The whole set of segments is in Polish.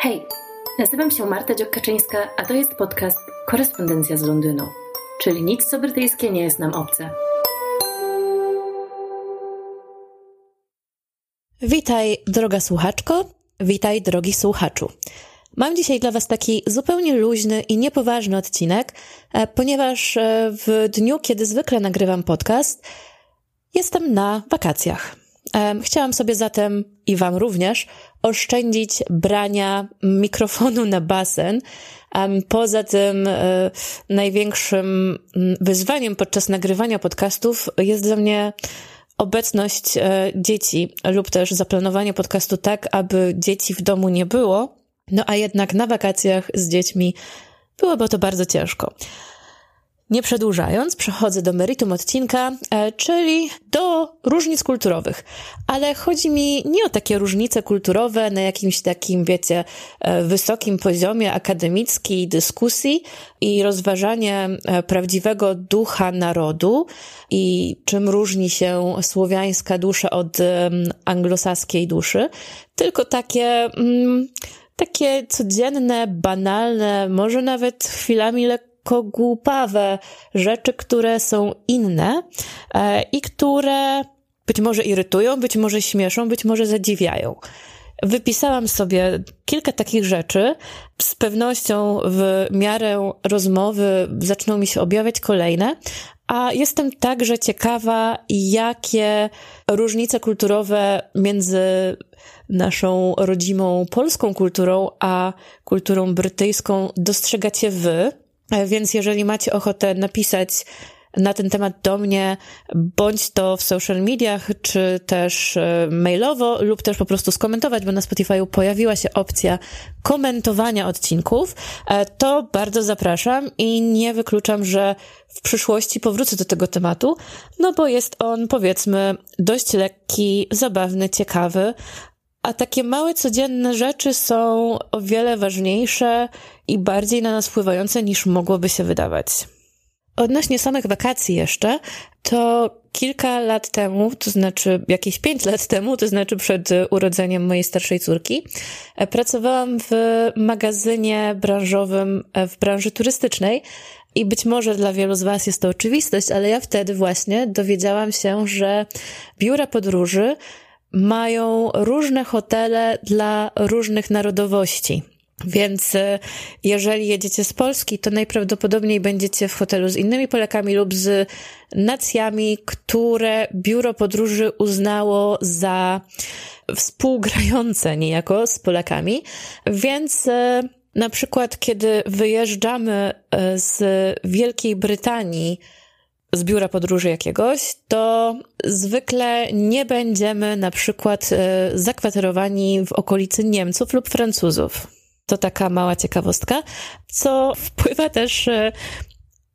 Hej, nazywam się Marta Dziokaczyńska, a to jest podcast Korespondencja z Londynu, czyli nic co brytyjskie nie jest nam obce. Witaj, droga słuchaczko, witaj, drogi słuchaczu. Mam dzisiaj dla Was taki zupełnie luźny i niepoważny odcinek, e, ponieważ e, w dniu, kiedy zwykle nagrywam podcast, jestem na wakacjach. Chciałam sobie zatem i Wam również oszczędzić brania mikrofonu na basen. Poza tym e, największym mm, wyzwaniem podczas nagrywania podcastów jest dla mnie obecność e, dzieci lub też zaplanowanie podcastu tak, aby dzieci w domu nie było. No a jednak na wakacjach z dziećmi byłoby to bardzo ciężko. Nie przedłużając, przechodzę do meritum odcinka, e, czyli do różnic kulturowych. Ale chodzi mi nie o takie różnice kulturowe na jakimś takim, wiecie, e, wysokim poziomie akademickiej dyskusji i rozważanie prawdziwego ducha narodu i czym różni się słowiańska dusza od anglosaskiej duszy, tylko takie. Mm, takie codzienne, banalne, może nawet chwilami lekko lekko głupawe rzeczy, które są inne e, i które być może irytują, być może śmieszą, być może zadziwiają. Wypisałam sobie kilka takich rzeczy. Z pewnością w miarę rozmowy zaczną mi się objawiać kolejne, a jestem także ciekawa, jakie różnice kulturowe między naszą rodzimą polską kulturą a kulturą brytyjską dostrzegacie wy. E, więc jeżeli macie ochotę napisać na ten temat do mnie, bądź to w social mediach, czy też e, mailowo, lub też po prostu skomentować, bo na Spotify pojawiła się opcja komentowania odcinków, e, to bardzo zapraszam i nie wykluczam, że w przyszłości powrócę do tego tematu, no bo jest on, powiedzmy, dość lekki, zabawny, ciekawy, a takie małe, codzienne rzeczy są o wiele ważniejsze i bardziej na nas wpływające niż mogłoby się wydawać. Odnośnie samych wakacji jeszcze, to kilka lat temu, to znaczy jakieś pięć lat temu, to znaczy przed urodzeniem mojej starszej córki, pracowałam w magazynie branżowym w branży turystycznej i być może dla wielu z Was jest to oczywistość, ale ja wtedy właśnie dowiedziałam się, że biura podróży mają różne hotele dla różnych narodowości. Więc e, jeżeli jedziecie z Polski, to najprawdopodobniej będziecie w hotelu z innymi Polakami lub z nacjami, które biuro podróży uznało za współgrające niejako z Polakami. Więc e, na przykład, kiedy wyjeżdżamy e, z Wielkiej Brytanii z biura podróży jakiegoś, to zwykle nie będziemy na przykład e, zakwaterowani w okolicy Niemców lub Francuzów. To taka mała ciekawostka, co wpływa też e,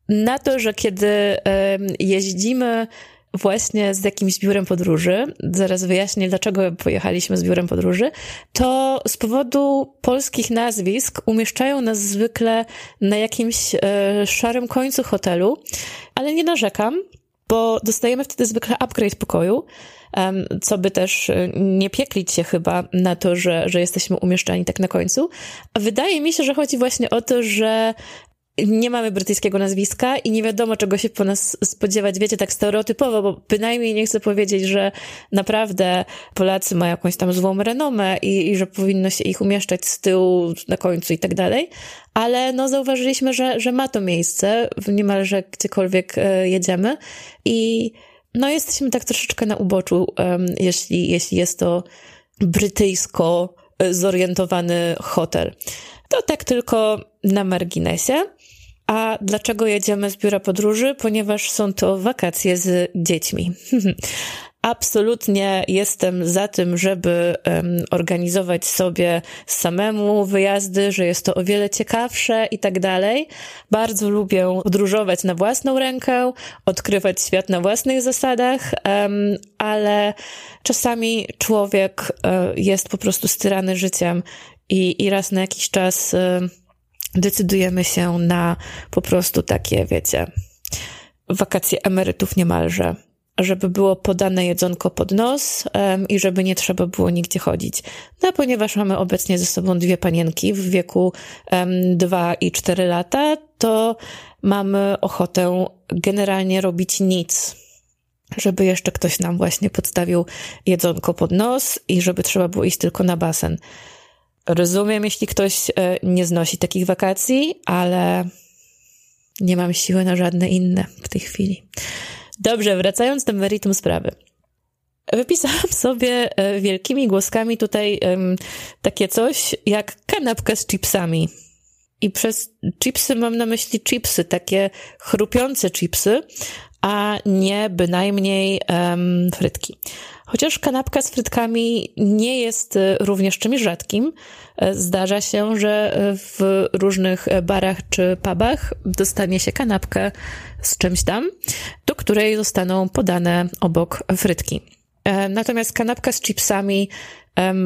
na to, że kiedy jeździmy właśnie z jakimś biurem podróży, zaraz wyjaśnię, dlaczego pojechaliśmy z biurem podróży, to z powodu polskich nazwisk umieszczają nas zwykle na jakimś e, szarym końcu hotelu, ale nie narzekam, bo dostajemy wtedy zwykle upgrade pokoju, co by też e, nie pieklić się chyba na to, że, że jesteśmy umieszczani tak na końcu. Wydaje mi się, że chodzi właśnie o to, że nie mamy brytyjskiego nazwiska i nie wiadomo, czego się po nas spodziewać, wiecie, tak stereotypowo, bo bynajmniej nie chcę powiedzieć, że naprawdę Polacy mają jakąś tam złą renomę i, i że powinno się ich umieszczać z tyłu, na końcu i tak dalej, ale no zauważyliśmy, że, że ma to miejsce niemalże gdziekolwiek e, jedziemy i no jesteśmy tak troszeczkę na uboczu, um, jeśli, jeśli jest to brytyjsko e, zorientowany hotel. To tak tylko na marginesie. A dlaczego jedziemy z biura podróży? Ponieważ są to wakacje z dziećmi. Absolutnie jestem za tym, żeby um, organizować sobie samemu wyjazdy, że jest to o wiele ciekawsze i tak dalej. Bardzo lubię podróżować na własną rękę, odkrywać świat na własnych zasadach, um, ale czasami człowiek um, jest po prostu styrany życiem i, i raz na jakiś czas decydujemy się na po prostu takie, wiecie, wakacje emerytów niemalże, żeby było podane jedzonko pod nos um, i żeby nie trzeba było nigdzie chodzić. No a ponieważ mamy obecnie ze sobą dwie panienki w wieku um, 2 i 4 lata, to mamy ochotę generalnie robić nic żeby jeszcze ktoś nam właśnie podstawił jedzonko pod nos i żeby trzeba było iść tylko na basen. Rozumiem, jeśli ktoś e, nie znosi takich wakacji, ale nie mam siły na żadne inne w tej chwili. Dobrze, wracając do meritum sprawy. Wypisałam sobie e, wielkimi głoskami tutaj um, takie coś jak kanapka z chipsami. I przez chipsy mam na myśli chipsy, takie chrupiące chipsy, a nie bynajmniej um, frytki. Chociaż kanapka z frytkami nie jest e, również czymś rzadkim, e, zdarza się, że e, w różnych barach czy pubach dostanie się kanapkę z czymś tam, do której zostaną podane obok frytki. Natomiast kanapka z chipsami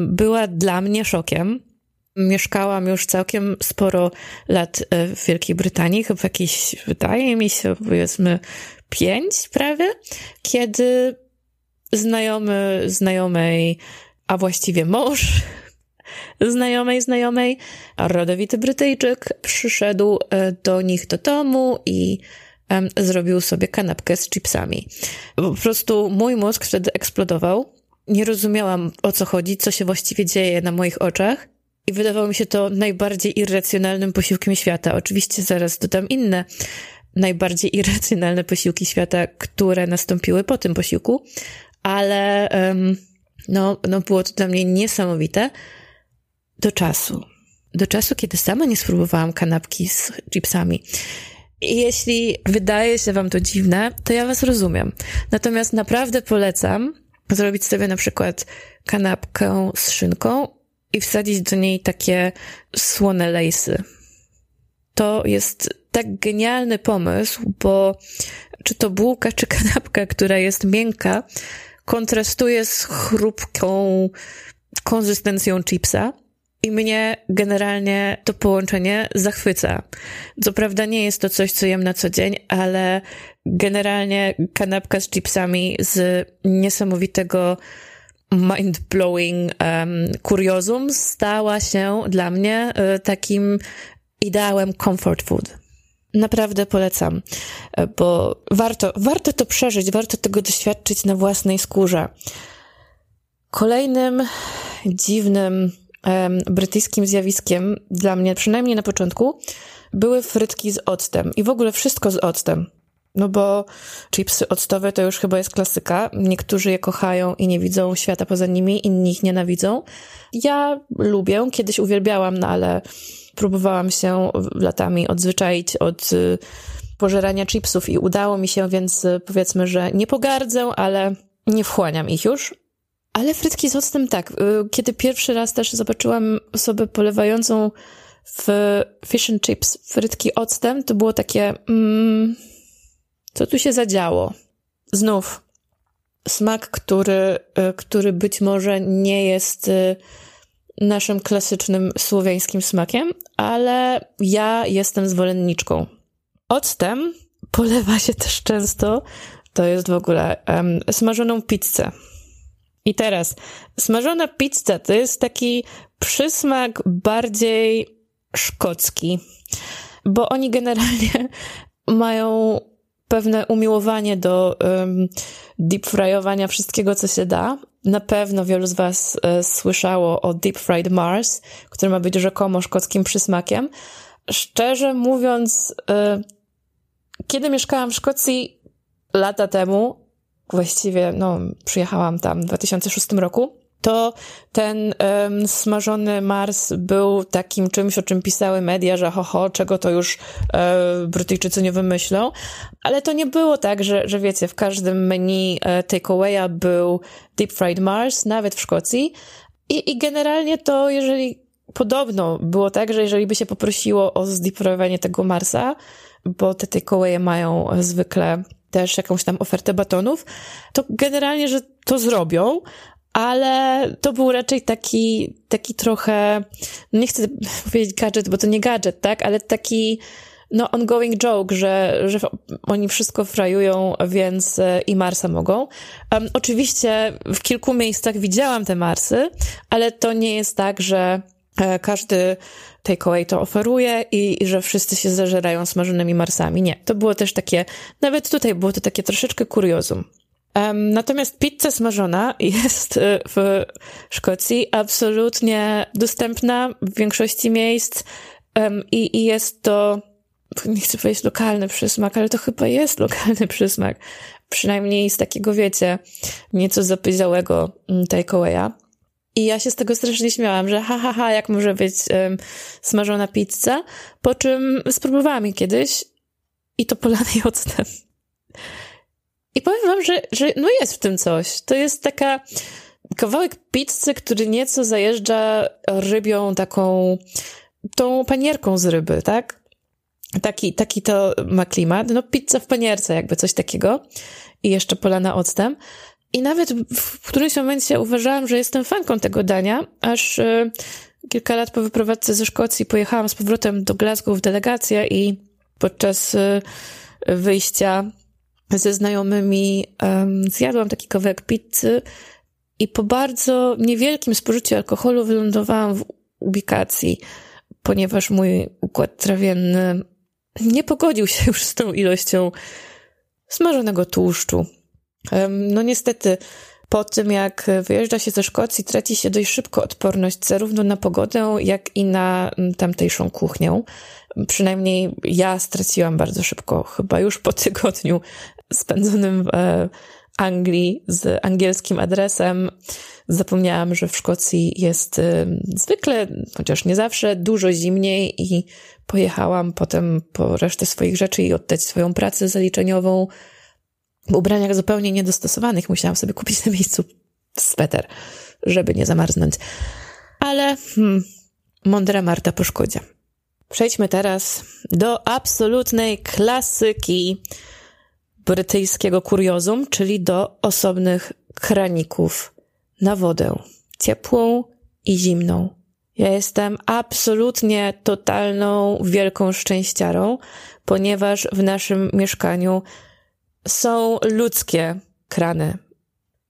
była dla mnie szokiem. Mieszkałam już całkiem sporo lat w Wielkiej Brytanii, chyba jakieś, wydaje mi się, powiedzmy, pięć prawie, kiedy znajomy znajomej, a właściwie mąż znajomej znajomej, rodowity Brytyjczyk, przyszedł e, do nich do domu i um, zrobił sobie kanapkę z chipsami. Po prostu mój mózg wtedy eksplodował. Nie rozumiałam o co chodzi, co się właściwie dzieje na moich oczach. I wydawało mi się to najbardziej irracjonalnym posiłkiem świata. Oczywiście zaraz dodam inne najbardziej irracjonalne posiłki świata, które nastąpiły po tym posiłku, ale no, no było to dla mnie niesamowite do czasu. Do czasu, kiedy sama nie spróbowałam kanapki z chipsami. I jeśli wydaje się wam to dziwne, to ja was rozumiem. Natomiast naprawdę polecam zrobić sobie na przykład kanapkę z szynką i wsadzić do niej takie słone lejsy. To jest tak genialny pomysł, bo czy to bułka, czy kanapka, która jest miękka, kontrastuje z chrupką konsystencją chipsa. I mnie generalnie to połączenie zachwyca. Co prawda nie jest to coś, co jem na co dzień, ale generalnie kanapka z chipsami z niesamowitego mind-blowing um, kuriozum stała się dla mnie y, takim ideałem comfort food. Naprawdę polecam, e, bo warto, warto to przeżyć, warto tego doświadczyć na własnej skórze. Kolejnym dziwnym brytyjskim zjawiskiem dla mnie, przynajmniej na początku, były frytki z octem i w ogóle wszystko z octem. No bo chipsy octowe to już chyba jest klasyka. Niektórzy je kochają i nie widzą świata poza nimi, inni ich nienawidzą. Ja lubię, kiedyś uwielbiałam, no ale próbowałam się latami odzwyczaić od y, pożerania chipsów i udało mi się, więc y, powiedzmy, że nie pogardzę, ale nie wchłaniam ich już. Ale frytki z octem tak. Y, kiedy pierwszy raz też zobaczyłam osobę polewającą w fish and chips frytki octem, to było takie, mm, co tu się zadziało? Znów smak, który, który być może nie jest naszym klasycznym słowiańskim smakiem, ale ja jestem zwolenniczką. Octem polewa się też często, to jest w ogóle um, smażoną pizzę. I teraz, smażona pizza to jest taki przysmak bardziej szkocki, bo oni generalnie mają pewne umiłowanie do um, deep fryowania wszystkiego, co się da. Na pewno wielu z Was e, słyszało o Deep Fried Mars, który ma być rzekomo szkockim przysmakiem. Szczerze mówiąc, e, kiedy mieszkałam w Szkocji lata temu, właściwie no, przyjechałam tam w 2006 roku, to ten um, smażony Mars był takim czymś, o czym pisały media, że ho, ho czego to już e, Brytyjczycy nie wymyślą. Ale to nie było tak, że, że wiecie, w każdym menu e, takeawaya był Deep Fried Mars, nawet w Szkocji. I, I generalnie to, jeżeli podobno było tak, że jeżeli by się poprosiło o zdeepfryowanie tego Marsa, bo te takeawaye mają zwykle też jakąś tam ofertę batonów, to generalnie, że to zrobią, ale to był raczej taki, taki trochę, nie chcę powiedzieć gadżet, bo to nie gadżet, tak, ale taki no ongoing joke, że, że oni wszystko frajują, więc e, i Marsa mogą. Um, oczywiście w kilku miejscach widziałam te Marsy, ale to nie jest tak, że e, każdy takeaway to oferuje i, i, że wszyscy się zażerają smażonymi Marsami. Nie, to było też takie, nawet tutaj było to takie troszeczkę kuriozum. Natomiast pizza smażona jest e, w Szkocji absolutnie dostępna w większości miejsc i, i jest to, nie chcę powiedzieć lokalny przysmak, ale to chyba jest lokalny przysmak. Przynajmniej z takiego, wiecie, nieco zapyziałego mm, takeawaya. I ja się z tego strasznie śmiałam, że ha, ha, ha, jak może być um, smażona pizza, po czym spróbowałam jej kiedyś i to polanej octem. I powiem wam, że, że no jest w tym coś. To jest taka kawałek pizzy, który nieco zajeżdża rybią taką, tą panierką z ryby, tak? Taki, taki to ma klimat. No pizza w panierce, jakby coś takiego. I jeszcze polana octem. I nawet w którymś momencie uważałam, że jestem fanką tego dania, aż y, kilka lat po wyprowadzce ze Szkocji pojechałam z powrotem do Glasgow w delegację i podczas y, wyjścia ze znajomymi um, zjadłam taki kawałek pizzy i po bardzo niewielkim spożyciu alkoholu wylądowałam w ubikacji, ponieważ mój układ trawienny nie pogodził się już z tą ilością smażonego tłuszczu. Um, no niestety, po tym jak wyjeżdża się ze Szkocji, traci się dość szybko odporność zarówno na pogodę, jak i na tamtejszą kuchnię. Przynajmniej ja straciłam bardzo szybko, chyba już po tygodniu spędzonym w e, Anglii z angielskim adresem. Zapomniałam, że w Szkocji jest e, zwykle, chociaż nie zawsze, dużo zimniej i pojechałam potem po resztę swoich rzeczy i oddać swoją pracę zaliczeniową w ubraniach zupełnie niedostosowanych. Musiałam sobie kupić na miejscu sweter, żeby nie zamarznąć. Ale hmm, mądra Marta po szkodzie. Przejdźmy teraz do absolutnej klasyki brytyjskiego kuriozum, czyli do osobnych kraników na wodę. Ciepłą i zimną. Ja jestem absolutnie totalną, wielką szczęściarą, ponieważ w naszym mieszkaniu są ludzkie krany.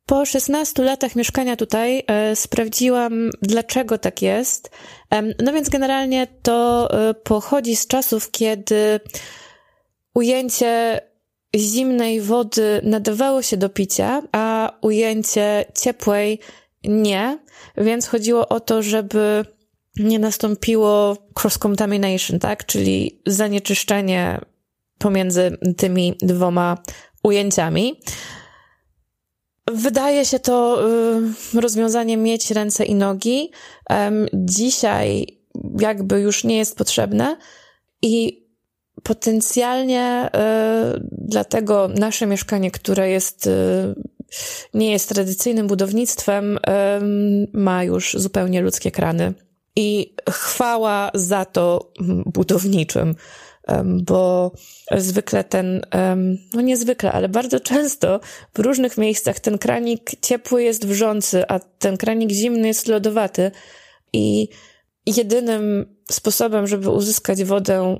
Po 16 latach mieszkania tutaj e, sprawdziłam, dlaczego tak jest. E, no więc generalnie to e, pochodzi z czasów, kiedy ujęcie zimnej wody nadawało się do picia, a ujęcie ciepłej nie, więc chodziło o to, żeby nie nastąpiło cross-contamination, tak? Czyli zanieczyszczenie pomiędzy tymi dwoma ujęciami. Wydaje się to y, rozwiązanie mieć ręce i nogi. Dzisiaj jakby już nie jest potrzebne i potencjalnie y, dlatego nasze mieszkanie, które jest y, nie jest tradycyjnym budownictwem, y, ma już zupełnie ludzkie krany. I chwała za to budowniczym, bo zwykle ten, no niezwykle, ale bardzo często w różnych miejscach ten kranik ciepły jest wrzący, a ten kranik zimny jest lodowaty. I jedynym sposobem, żeby uzyskać wodę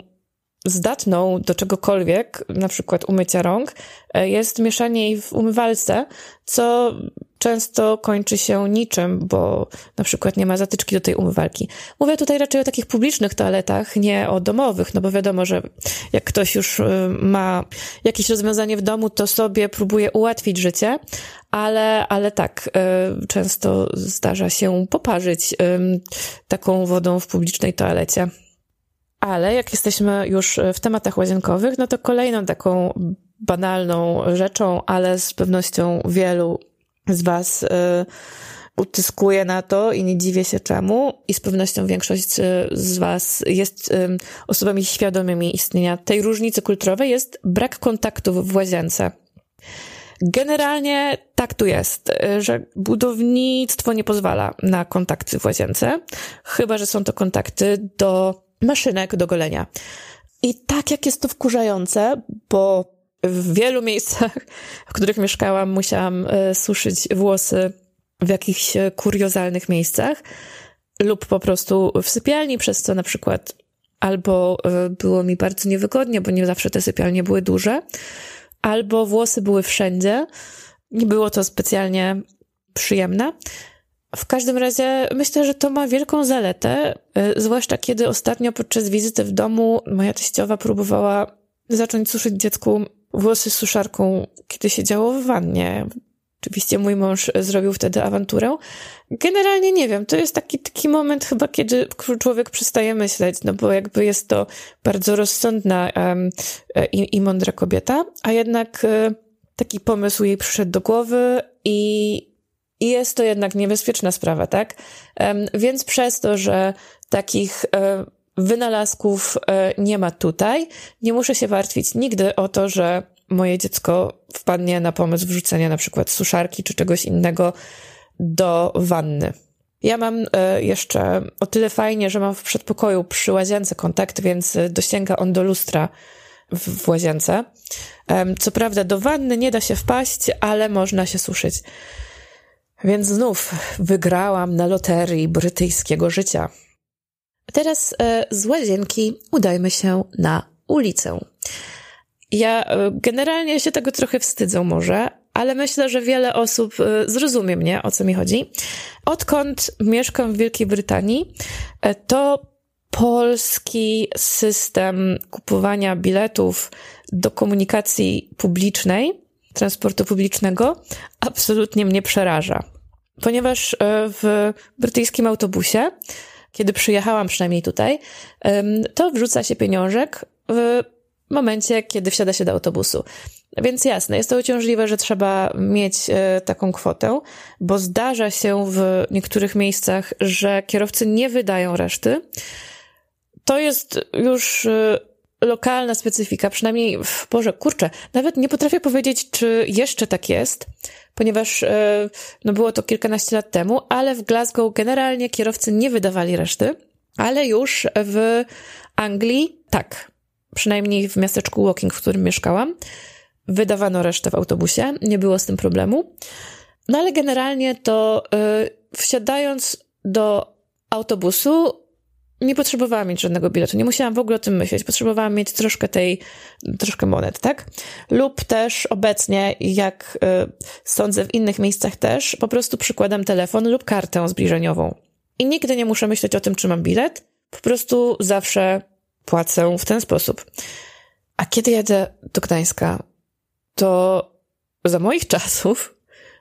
zdatną do czegokolwiek, na przykład umycia rąk, e, jest mieszanie jej w umywalce, co często kończy się niczym, bo na przykład nie ma zatyczki do tej umywalki. Mówię tutaj raczej o takich publicznych toaletach, nie o domowych, no bo wiadomo, że jak ktoś już e, ma jakieś rozwiązanie w domu, to sobie próbuje ułatwić życie, ale, ale tak, e, często zdarza się poparzyć taką wodą w publicznej toalecie. Ale jak jesteśmy już w tematach łazienkowych, no to kolejną taką banalną rzeczą, ale z pewnością wielu z Was y, utyskuje na to i nie dziwię się czemu. I z pewnością większość y, z Was jest osobami świadomymi istnienia tej różnicy kulturowej, jest brak kontaktów w łazience. Generalnie tak tu jest, że budownictwo nie pozwala na kontakty w łazience, chyba że są to kontakty do maszynek do golenia. I tak jak jest to wkurzające, bo w wielu miejscach, w których mieszkałam, musiałam e, suszyć włosy w jakichś kuriozalnych miejscach lub po prostu w sypialni, przez co na przykład albo e, było mi bardzo niewygodnie, bo nie zawsze te sypialnie były duże, albo włosy były wszędzie. Nie było to specjalnie przyjemne. W każdym razie myślę, że to ma wielką zaletę, e, zwłaszcza kiedy ostatnio podczas wizyty w domu moja teściowa próbowała zacząć suszyć dziecku włosy suszarką, kiedy siedziało w wannie. Oczywiście mój mąż zrobił wtedy awanturę. Generalnie nie wiem, to jest taki, taki moment chyba, kiedy człowiek przestaje myśleć, no bo jakby jest to bardzo rozsądna um, i, i mądra kobieta, a jednak um, taki pomysł jej przyszedł do głowy i, i jest to jednak niebezpieczna sprawa, tak? Więc przez to, że takich wynalazków nie ma tutaj, nie muszę się martwić nigdy o to, że moje dziecko wpadnie na pomysł wrzucenia na przykład suszarki czy czegoś innego do wanny. Ja mam e, jeszcze o tyle fajnie, że mam w przedpokoju przy łazience kontakt, więc dosięga on do lustra w, w łazience. Co prawda do wanny nie da się wpaść, ale można się suszyć. Więc znów wygrałam na loterii brytyjskiego życia. Teraz e, z łazienki udajmy się na ulicę. Ja e, generalnie się tego trochę wstydzę może, ale myślę, że wiele osób e, zrozumie mnie, o co mi chodzi. Odkąd mieszkam w Wielkiej Brytanii, to polski system kupowania biletów do komunikacji publicznej, transportu publicznego, absolutnie mnie przeraża. Ponieważ w brytyjskim autobusie, kiedy przyjechałam przynajmniej tutaj, to wrzuca się pieniążek w momencie, kiedy wsiada się do autobusu. Więc jasne, jest to uciążliwe, że trzeba mieć e, taką kwotę, bo zdarza się w niektórych miejscach, że kierowcy nie wydają reszty. To jest już e, lokalna specyfika, przynajmniej w Boże, kurczę, nawet nie potrafię powiedzieć, czy jeszcze tak jest, ponieważ e, no było to kilkanaście lat temu, ale w Glasgow generalnie kierowcy nie wydawali reszty, ale już w Anglii tak przynajmniej w miasteczku Walking, w którym mieszkałam, wydawano resztę w autobusie, nie było z tym problemu. No ale generalnie to yy, wsiadając do autobusu, nie potrzebowałam mieć żadnego biletu, nie musiałam w ogóle o tym myśleć. Potrzebowałam mieć troszkę tej, troszkę monet, tak? Lub też obecnie, jak y, sądzę w innych miejscach też, po prostu przykładam telefon lub kartę zbliżeniową. I nigdy nie muszę myśleć o tym, czy mam bilet. Po prostu zawsze płacę w ten sposób. A kiedy jadę do Gdańska, to za moich czasów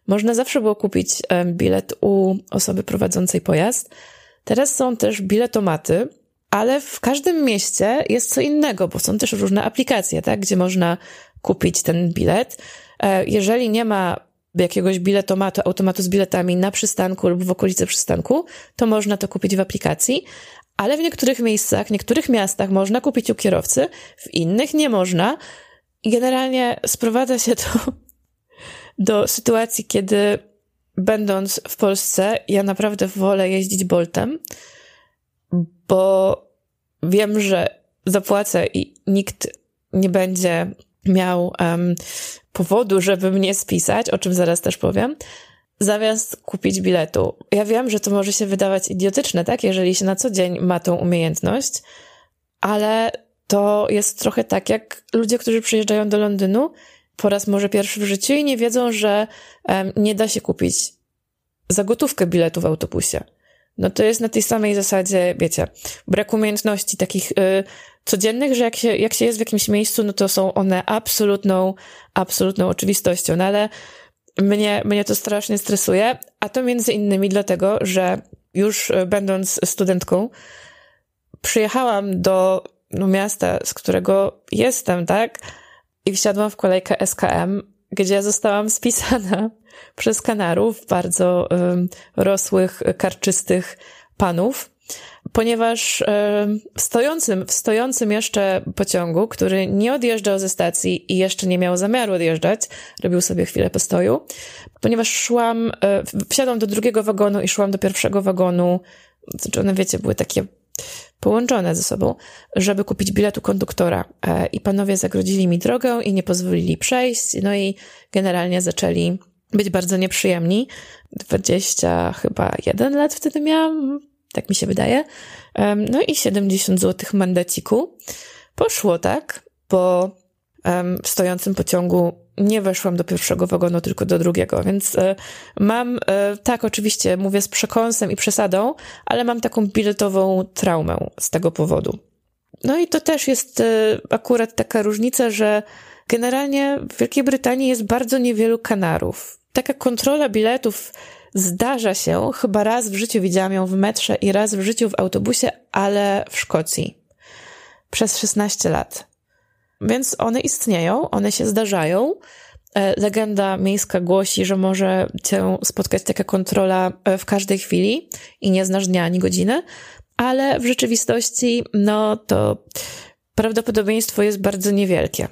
można zawsze było kupić bilet u osoby prowadzącej pojazd. Teraz są też biletomaty, ale w każdym mieście jest co innego, bo są też różne aplikacje, tak, gdzie można kupić ten bilet. E, jeżeli nie ma jakiegoś biletomatu, automatu z biletami na przystanku lub w okolicy przystanku, to można to kupić w aplikacji, ale w niektórych miejscach, niektórych miastach można kupić u kierowcy, w innych nie można. Generalnie sprowadza się to do sytuacji, kiedy będąc w Polsce, ja naprawdę wolę jeździć Boltem, bo wiem, że zapłacę i nikt nie będzie miał um, powodu, żeby mnie spisać, o czym zaraz też powiem zamiast kupić biletu. Ja wiem, że to może się wydawać idiotyczne, tak, jeżeli się na co dzień ma tą umiejętność, ale to jest trochę tak, jak ludzie, którzy przyjeżdżają do Londynu po raz może pierwszy w życiu i nie wiedzą, że nie da się kupić za gotówkę biletu w autobusie. No to jest na tej samej zasadzie, wiecie, brak umiejętności takich y, codziennych, że jak się, jak się jest w jakimś miejscu, no to są one absolutną, absolutną oczywistością. No ale mnie, mnie to strasznie stresuje, a to między innymi dlatego, że już e, będąc studentką, przyjechałam do no, miasta, z którego jestem, tak? I wsiadłam w kolejkę SKM, gdzie zostałam spisana przez kanarów, bardzo um, rosłych, karczystych panów ponieważ w stojącym, w stojącym jeszcze pociągu, który nie odjeżdżał ze stacji i jeszcze nie miał zamiaru odjeżdżać, robił sobie chwilę postoju, ponieważ szłam, e, wsiadłam do drugiego wagonu i szłam do pierwszego wagonu, znaczy one, wiecie, były takie połączone ze sobą, żeby kupić biletu konduktora. E, I panowie zagrodzili mi drogę i nie pozwolili przejść, no i generalnie zaczęli być bardzo nieprzyjemni. 20 chyba jeden lat wtedy miałam, tak mi się wydaje. No i 70 zł mandaciku. Poszło tak, bo w stojącym pociągu nie weszłam do pierwszego wagonu, tylko do drugiego, więc e, mam, e, tak, oczywiście mówię z przekąsem i przesadą, ale mam taką biletową traumę z tego powodu. No i to też jest e, akurat taka różnica, że generalnie w Wielkiej Brytanii jest bardzo niewielu kanarów. Taka kontrola biletów zdarza się, chyba raz w życiu widziałam ją w metrze i raz w życiu w autobusie, ale w Szkocji. Przez 16 lat. Więc one istnieją, one się zdarzają. E, legenda miejska głosi, że może cię spotkać taka kontrola e, w każdej chwili i nie znasz dnia ani godziny, ale w rzeczywistości, no to prawdopodobieństwo jest bardzo niewielkie.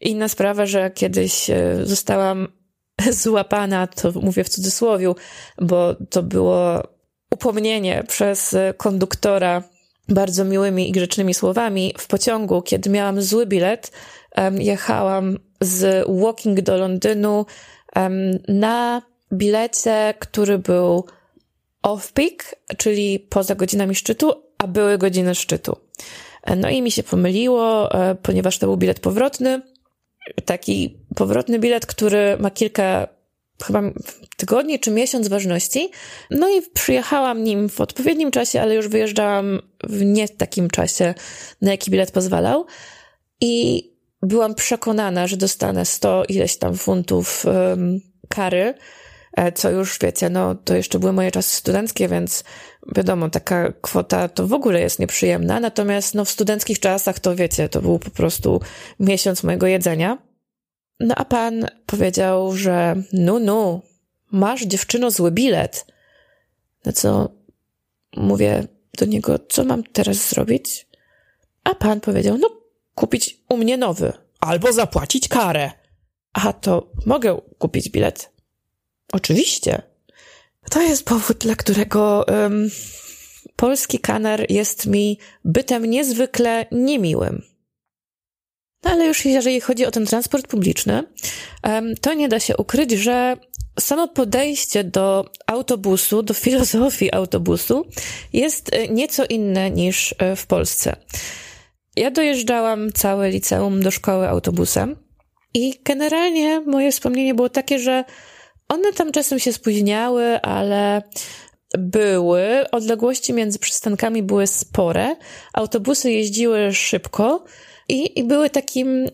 Inna sprawa, że kiedyś e, zostałam złapana, to mówię w cudzysłowie, bo to było upomnienie przez konduktora bardzo miłymi i grzecznymi słowami w pociągu, kiedy miałam zły bilet, jechałam z Walking do Londynu na bilecie, który był off-peak, czyli poza godzinami szczytu, a były godziny szczytu. No i mi się pomyliło, e, ponieważ to był bilet powrotny. Taki powrotny bilet, który ma kilka chyba tygodni czy miesiąc ważności. No i przyjechałam nim w odpowiednim czasie, ale już wyjeżdżałam w nie takim czasie, na jaki bilet pozwalał. I byłam przekonana, że dostanę 100 ileś tam funtów um, kary, e, co już wiecie, no to jeszcze były moje czasy studenckie, więc wiadomo, taka kwota to w ogóle jest nieprzyjemna. Natomiast no w studenckich czasach to wiecie, to był po prostu miesiąc mojego jedzenia. No a pan powiedział, że no, no, masz dziewczyno zły bilet. No co, mówię do niego, co mam teraz zrobić? A pan powiedział, no kupić u mnie nowy. Albo zapłacić karę. A to mogę kupić bilet. Oczywiście. To jest powód, dla którego um, polski kanar jest mi bytem niezwykle niemiłym. No ale już jeżeli chodzi o ten transport publiczny, to nie da się ukryć, że samo podejście do autobusu, do filozofii autobusu jest e, nieco inne niż e, w Polsce. Ja dojeżdżałam całe liceum do szkoły autobusem i generalnie moje wspomnienie było takie, że one tam czasem się spóźniały, ale były, odległości między przystankami były spore, autobusy jeździły szybko, i, i były takim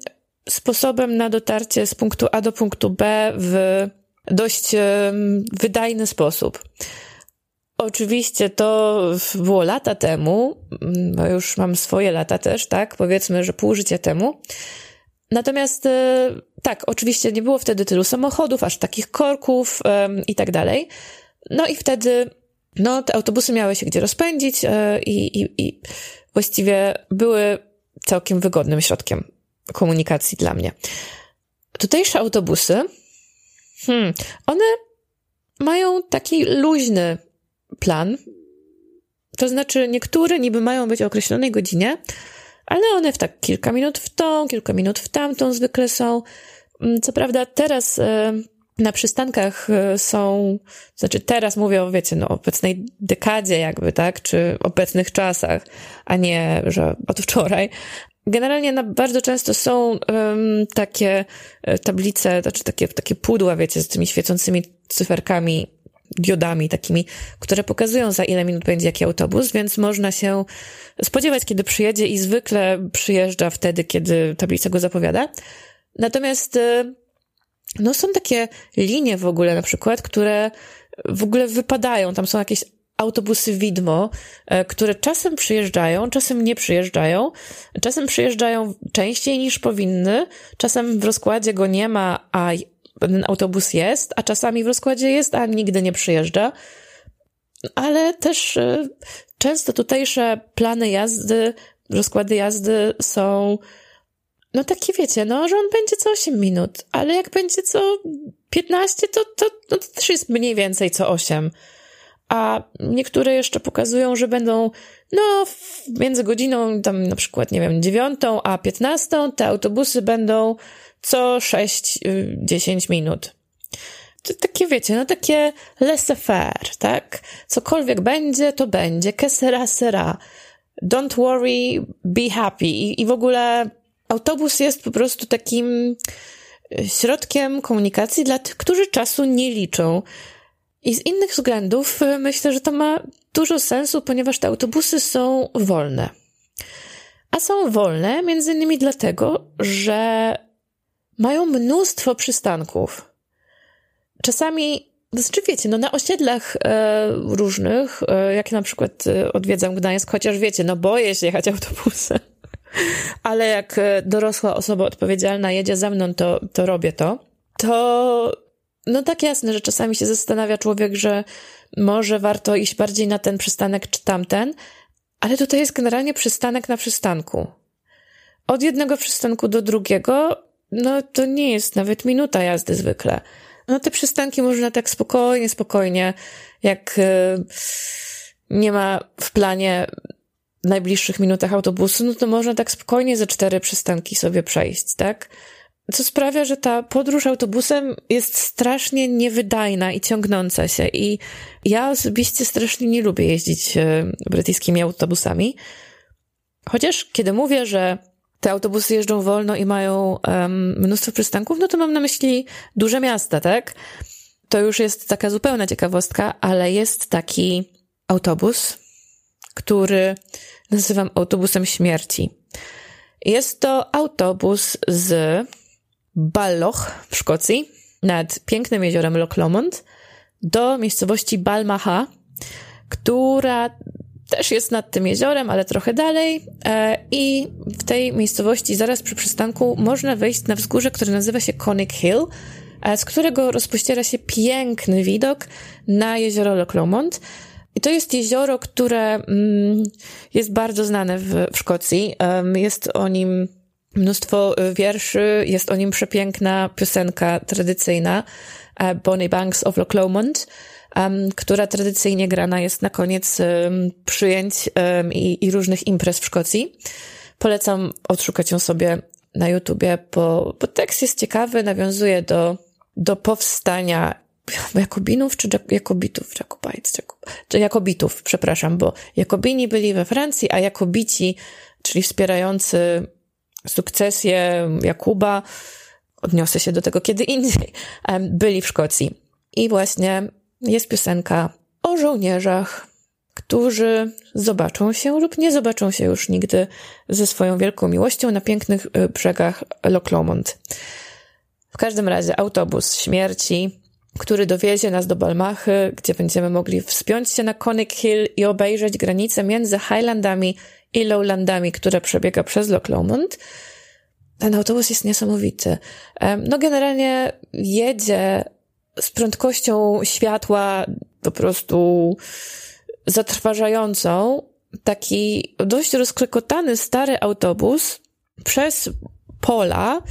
sposobem na dotarcie z punktu A do punktu B w dość wydajny sposób. Oczywiście to było lata temu, bo już mam swoje lata też, tak? Powiedzmy, że pół życia temu. Natomiast e, tak, oczywiście nie było wtedy tylu samochodów, aż takich korków i tak dalej. No i wtedy, no, te autobusy miały się gdzie rozpędzić e, i, i, i właściwie były całkiem wygodnym środkiem komunikacji dla mnie. Tutejsze autobusy, hmm, one mają taki luźny plan. To znaczy, niektóre niby mają być o określonej godzinie, ale one w tak kilka minut w tą, kilka minut w tamtą zwykle są. Mm, co prawda, teraz e, na przystankach e, są, znaczy teraz mówię o, wiecie, no, obecnej dekadzie jakby, tak, czy obecnych czasach, a nie, że od wczoraj. Generalnie na, bardzo często są um, takie e, tablice, znaczy takie, takie pudła, wiecie, z tymi świecącymi cyferkami, diodami takimi, które pokazują za ile minut będzie jaki autobus, więc można się spodziewać, kiedy przyjedzie i zwykle przyjeżdża wtedy, kiedy tablica go zapowiada. Natomiast e, no są takie linie w ogóle na przykład, które w ogóle wypadają. Tam są jakieś autobusy widmo, e, które czasem przyjeżdżają, czasem nie przyjeżdżają, czasem przyjeżdżają częściej niż powinny, czasem w rozkładzie go nie ma, a ten autobus jest, a czasami w rozkładzie jest, a nigdy nie przyjeżdża. Ale też e, często tutejsze plany jazdy, rozkłady jazdy są no takie wiecie, no, że on będzie co 8 minut, ale jak będzie co 15, to, to, no, to też jest mniej więcej co 8. A niektóre jeszcze pokazują, że będą, no, między godziną tam na przykład, nie wiem, 9 a 15 te autobusy będą co 6-10 y, minut. takie wiecie, no takie laissez-faire, tak? Cokolwiek będzie, to będzie, que sera, sera. Don't worry, be happy. I, I w ogóle autobus jest po prostu takim e, środkiem komunikacji dla tych, którzy czasu nie liczą. I z innych względów e, myślę, że to ma dużo sensu, ponieważ te autobusy są wolne. A są wolne między innymi dlatego, że mają mnóstwo przystanków. Czasami, znaczy wiecie, no na osiedlach e, różnych, e, jak na przykład e, odwiedzam Gdańsk, chociaż wiecie, no boję się jechać autobusem, ale jak e, dorosła osoba odpowiedzialna jedzie ze mną, to, to robię to, to no tak jasne, że czasami się zastanawia człowiek, że może warto iść bardziej na ten przystanek czy tamten, ale tutaj jest generalnie przystanek na przystanku. Od jednego przystanku do drugiego, no to nie jest nawet minuta jazdy zwykle. No te przystanki można tak spokojnie, spokojnie, jak e, nie ma w planie najbliższych minutach autobusu, no to można tak spokojnie ze cztery przystanki sobie przejść, tak? Co sprawia, że ta podróż autobusem jest strasznie niewydajna i ciągnąca się. I ja osobiście strasznie nie lubię jeździć e, brytyjskimi autobusami. Chociaż kiedy mówię, że te autobusy jeżdżą wolno i mają um, mnóstwo przystanków, no to mam na myśli duże miasta, tak? To już jest taka zupełna ciekawostka, ale jest taki autobus, który nazywam autobusem śmierci. Jest to autobus z Balloch w Szkocji nad pięknym jeziorem Loch Lomond do miejscowości Balmaha, która też jest nad tym jeziorem, ale trochę dalej. E, I w tej miejscowości, zaraz przy przystanku, można wejść na wzgórze, które nazywa się Conic Hill, e, z którego rozpościera się piękny widok na jezioro Loch Lomond. I to jest jezioro, które mm, jest bardzo znane w, w Szkocji. Jest o nim mnóstwo wierszy, jest o nim przepiękna piosenka tradycyjna e, Bonnie Banks of Loch Lomond która tradycyjnie grana jest na koniec przyjęć i, i różnych imprez w Szkocji. Polecam odszukać ją sobie na YouTubie, bo, bo tekst jest ciekawy, nawiązuje do, do powstania Jakobinów czy Jakobitów, Jacobites, Jacob, czy Jakobitów, przepraszam, bo Jakobini byli we Francji, a Jakobici, czyli wspierający sukcesję Jakuba, odniosę się do tego kiedy indziej, byli w Szkocji. I właśnie jest piosenka o żołnierzach, którzy zobaczą się lub nie zobaczą się już nigdy ze swoją wielką miłością na pięknych y, brzegach Loch Lomond. W każdym razie autobus śmierci, który dowiezie nas do Balmachy, gdzie będziemy mogli wspiąć się na Conic Hill i obejrzeć granicę między Highlandami i Lowlandami, która przebiega przez Loch Lomond. Ten autobus jest niesamowity. No generalnie jedzie z prędkością światła po prostu zatrważającą taki dość rozklekotany stary autobus przez pola,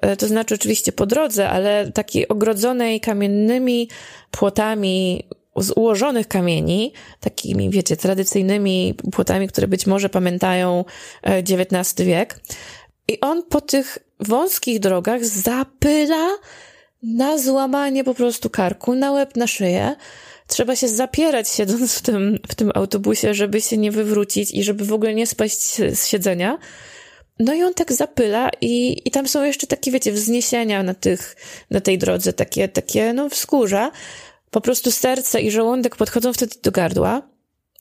e, to znaczy oczywiście po drodze, ale takiej ogrodzonej kamiennymi płotami z ułożonych kamieni, takimi, wiecie, tradycyjnymi płotami, które być może pamiętają XIX e, wiek. I on po tych wąskich drogach zapyla na złamanie po prostu karku, na łeb, na szyję. Trzeba się zapierać siedząc w tym, w tym autobusie, żeby się nie wywrócić i żeby w ogóle nie spaść z siedzenia. No i on tak zapyla i, i tam są jeszcze takie, wiecie, wzniesienia na tych, na tej drodze, takie, takie, no wzgórza. Po prostu serce i żołądek podchodzą wtedy do gardła.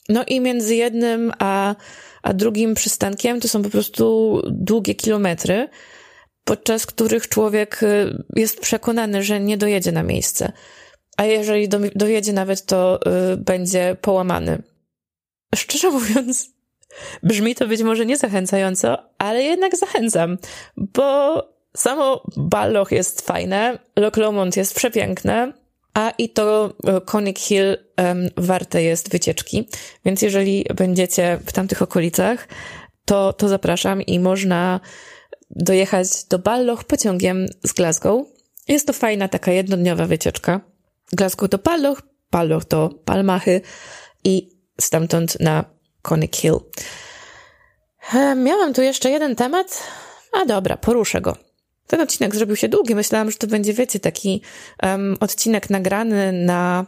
No i między jednym a, a drugim przystankiem to są po prostu długie kilometry podczas których człowiek y, jest przekonany, że nie dojedzie na miejsce. A jeżeli do, dojedzie nawet, to y, będzie połamany. Szczerze mówiąc, brzmi to być może niezachęcająco, ale jednak zachęcam, bo samo Balloch jest fajne, Loch Lomond jest przepiękne, a i to y, Conic Hill um, warte jest wycieczki. Więc jeżeli będziecie w tamtych okolicach, to, to zapraszam i można dojechać do Balloch pociągiem z Glasgow. Jest to fajna taka jednodniowa wycieczka. Glasgow do Balloch, Balloch do Palmachy i stamtąd na Conic Hill. E, miałam tu jeszcze jeden temat, a dobra, poruszę go. ten odcinek zrobił się długi. Myślałam, że to będzie, wiecie, taki um, odcinek nagrany na,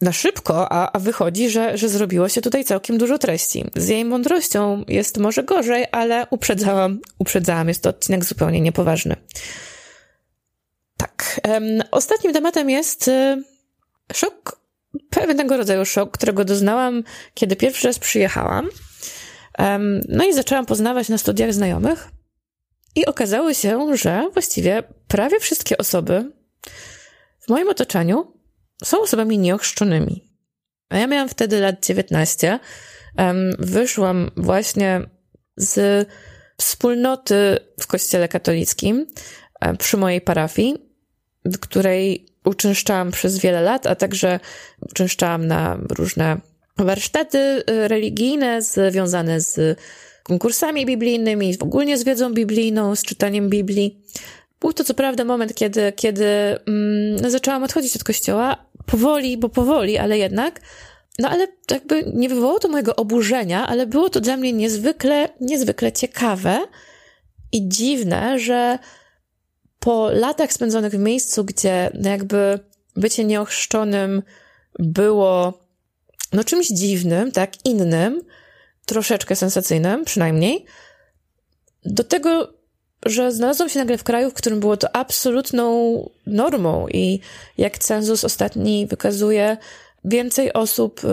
na szybko, a, a wychodzi, że, że zrobiło się tutaj całkiem dużo treści. Z jej mądrością jest może gorzej, ale uprzedzałam, uprzedzałam, jest to odcinek zupełnie niepoważny. Tak. Um, ostatnim tematem jest y, szok, pewnego rodzaju szok, którego doznałam, kiedy pierwszy raz przyjechałam. No i zaczęłam poznawać na studiach znajomych. I okazało się, że właściwie prawie wszystkie osoby w moim otoczeniu są osobami nieochrzczonymi. A ja miałam wtedy lat 19. Um, wyszłam właśnie z wspólnoty w kościele katolickim przy mojej parafii, w której uczęszczałam przez wiele lat, a także uczęszczałam na różne warsztaty y, religijne związane z konkursami biblijnymi, w ogóle z wiedzą biblijną, z czytaniem Biblii. Był to co prawda moment, kiedy, kiedy mm, zaczęłam odchodzić od kościoła, powoli, bo powoli, ale jednak. No ale jakby nie wywołało to mojego oburzenia, ale było to dla mnie niezwykle, niezwykle ciekawe i dziwne, że po latach spędzonych w miejscu, gdzie jakby bycie nieochrzczonym było no czymś dziwnym, tak, innym, troszeczkę sensacyjnym, przynajmniej, do tego, że znalazłam się nagle w kraju, w którym było to absolutną normą i jak cenzus ostatni wykazuje, więcej osób y,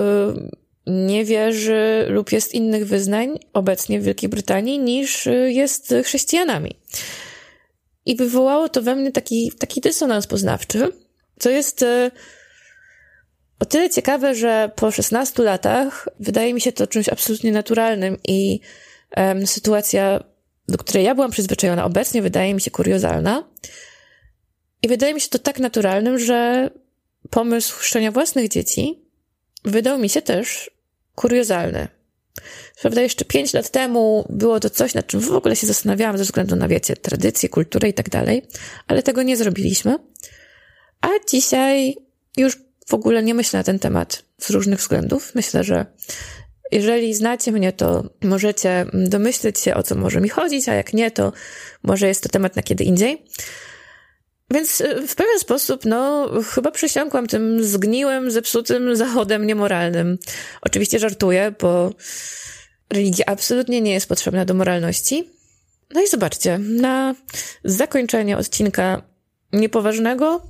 nie wierzy lub jest innych wyznań obecnie w Wielkiej Brytanii niż y, jest chrześcijanami. I wywołało to we mnie taki, taki dysonans poznawczy, co jest y, o tyle ciekawe, że po 16 latach wydaje mi się to czymś absolutnie naturalnym i um, sytuacja, do której ja byłam przyzwyczajona obecnie, wydaje mi się kuriozalna. I wydaje mi się to tak naturalnym, że pomysł chrzczenia własnych dzieci wydał mi się też kuriozalny. Prawda, jeszcze pięć lat temu było to coś, nad czym w ogóle się zastanawiałam ze względu na, wiecie, tradycję, kulturę i tak dalej, ale tego nie zrobiliśmy. A dzisiaj już w ogóle nie myślę na ten temat z różnych względów. Myślę, że jeżeli znacie mnie, to możecie domyśleć się, o co może mi chodzić, a jak nie, to może jest to temat na kiedy indziej. Więc y, w pewien sposób, no, chyba przysiągłam tym zgniłym, zepsutym zachodem niemoralnym. Oczywiście żartuję, bo religia absolutnie nie jest potrzebna do moralności. No i zobaczcie, na zakończenie odcinka niepoważnego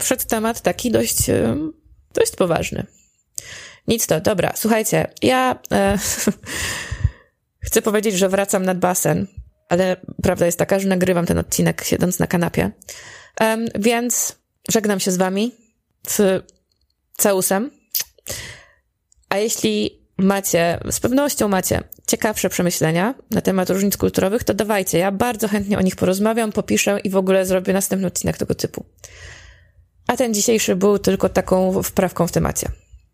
wszedł temat taki dość, dość poważny. Nic to, dobra, słuchajcie, ja e, chcę powiedzieć, że wracam nad basen, ale prawda jest taka, że nagrywam ten odcinek siedząc na kanapie. Um, więc żegnam się z wami z całusem. A jeśli macie, z pewnością macie ciekawsze przemyślenia na temat różnic kulturowych, to dawajcie. Ja bardzo chętnie o nich porozmawiam, popiszę i w ogóle zrobię następny odcinek tego typu. A ten dzisiejszy był tylko taką wprawką w temacie.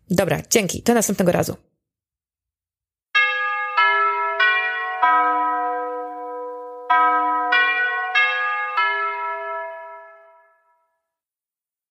Dobra, dzięki. Do następnego razu.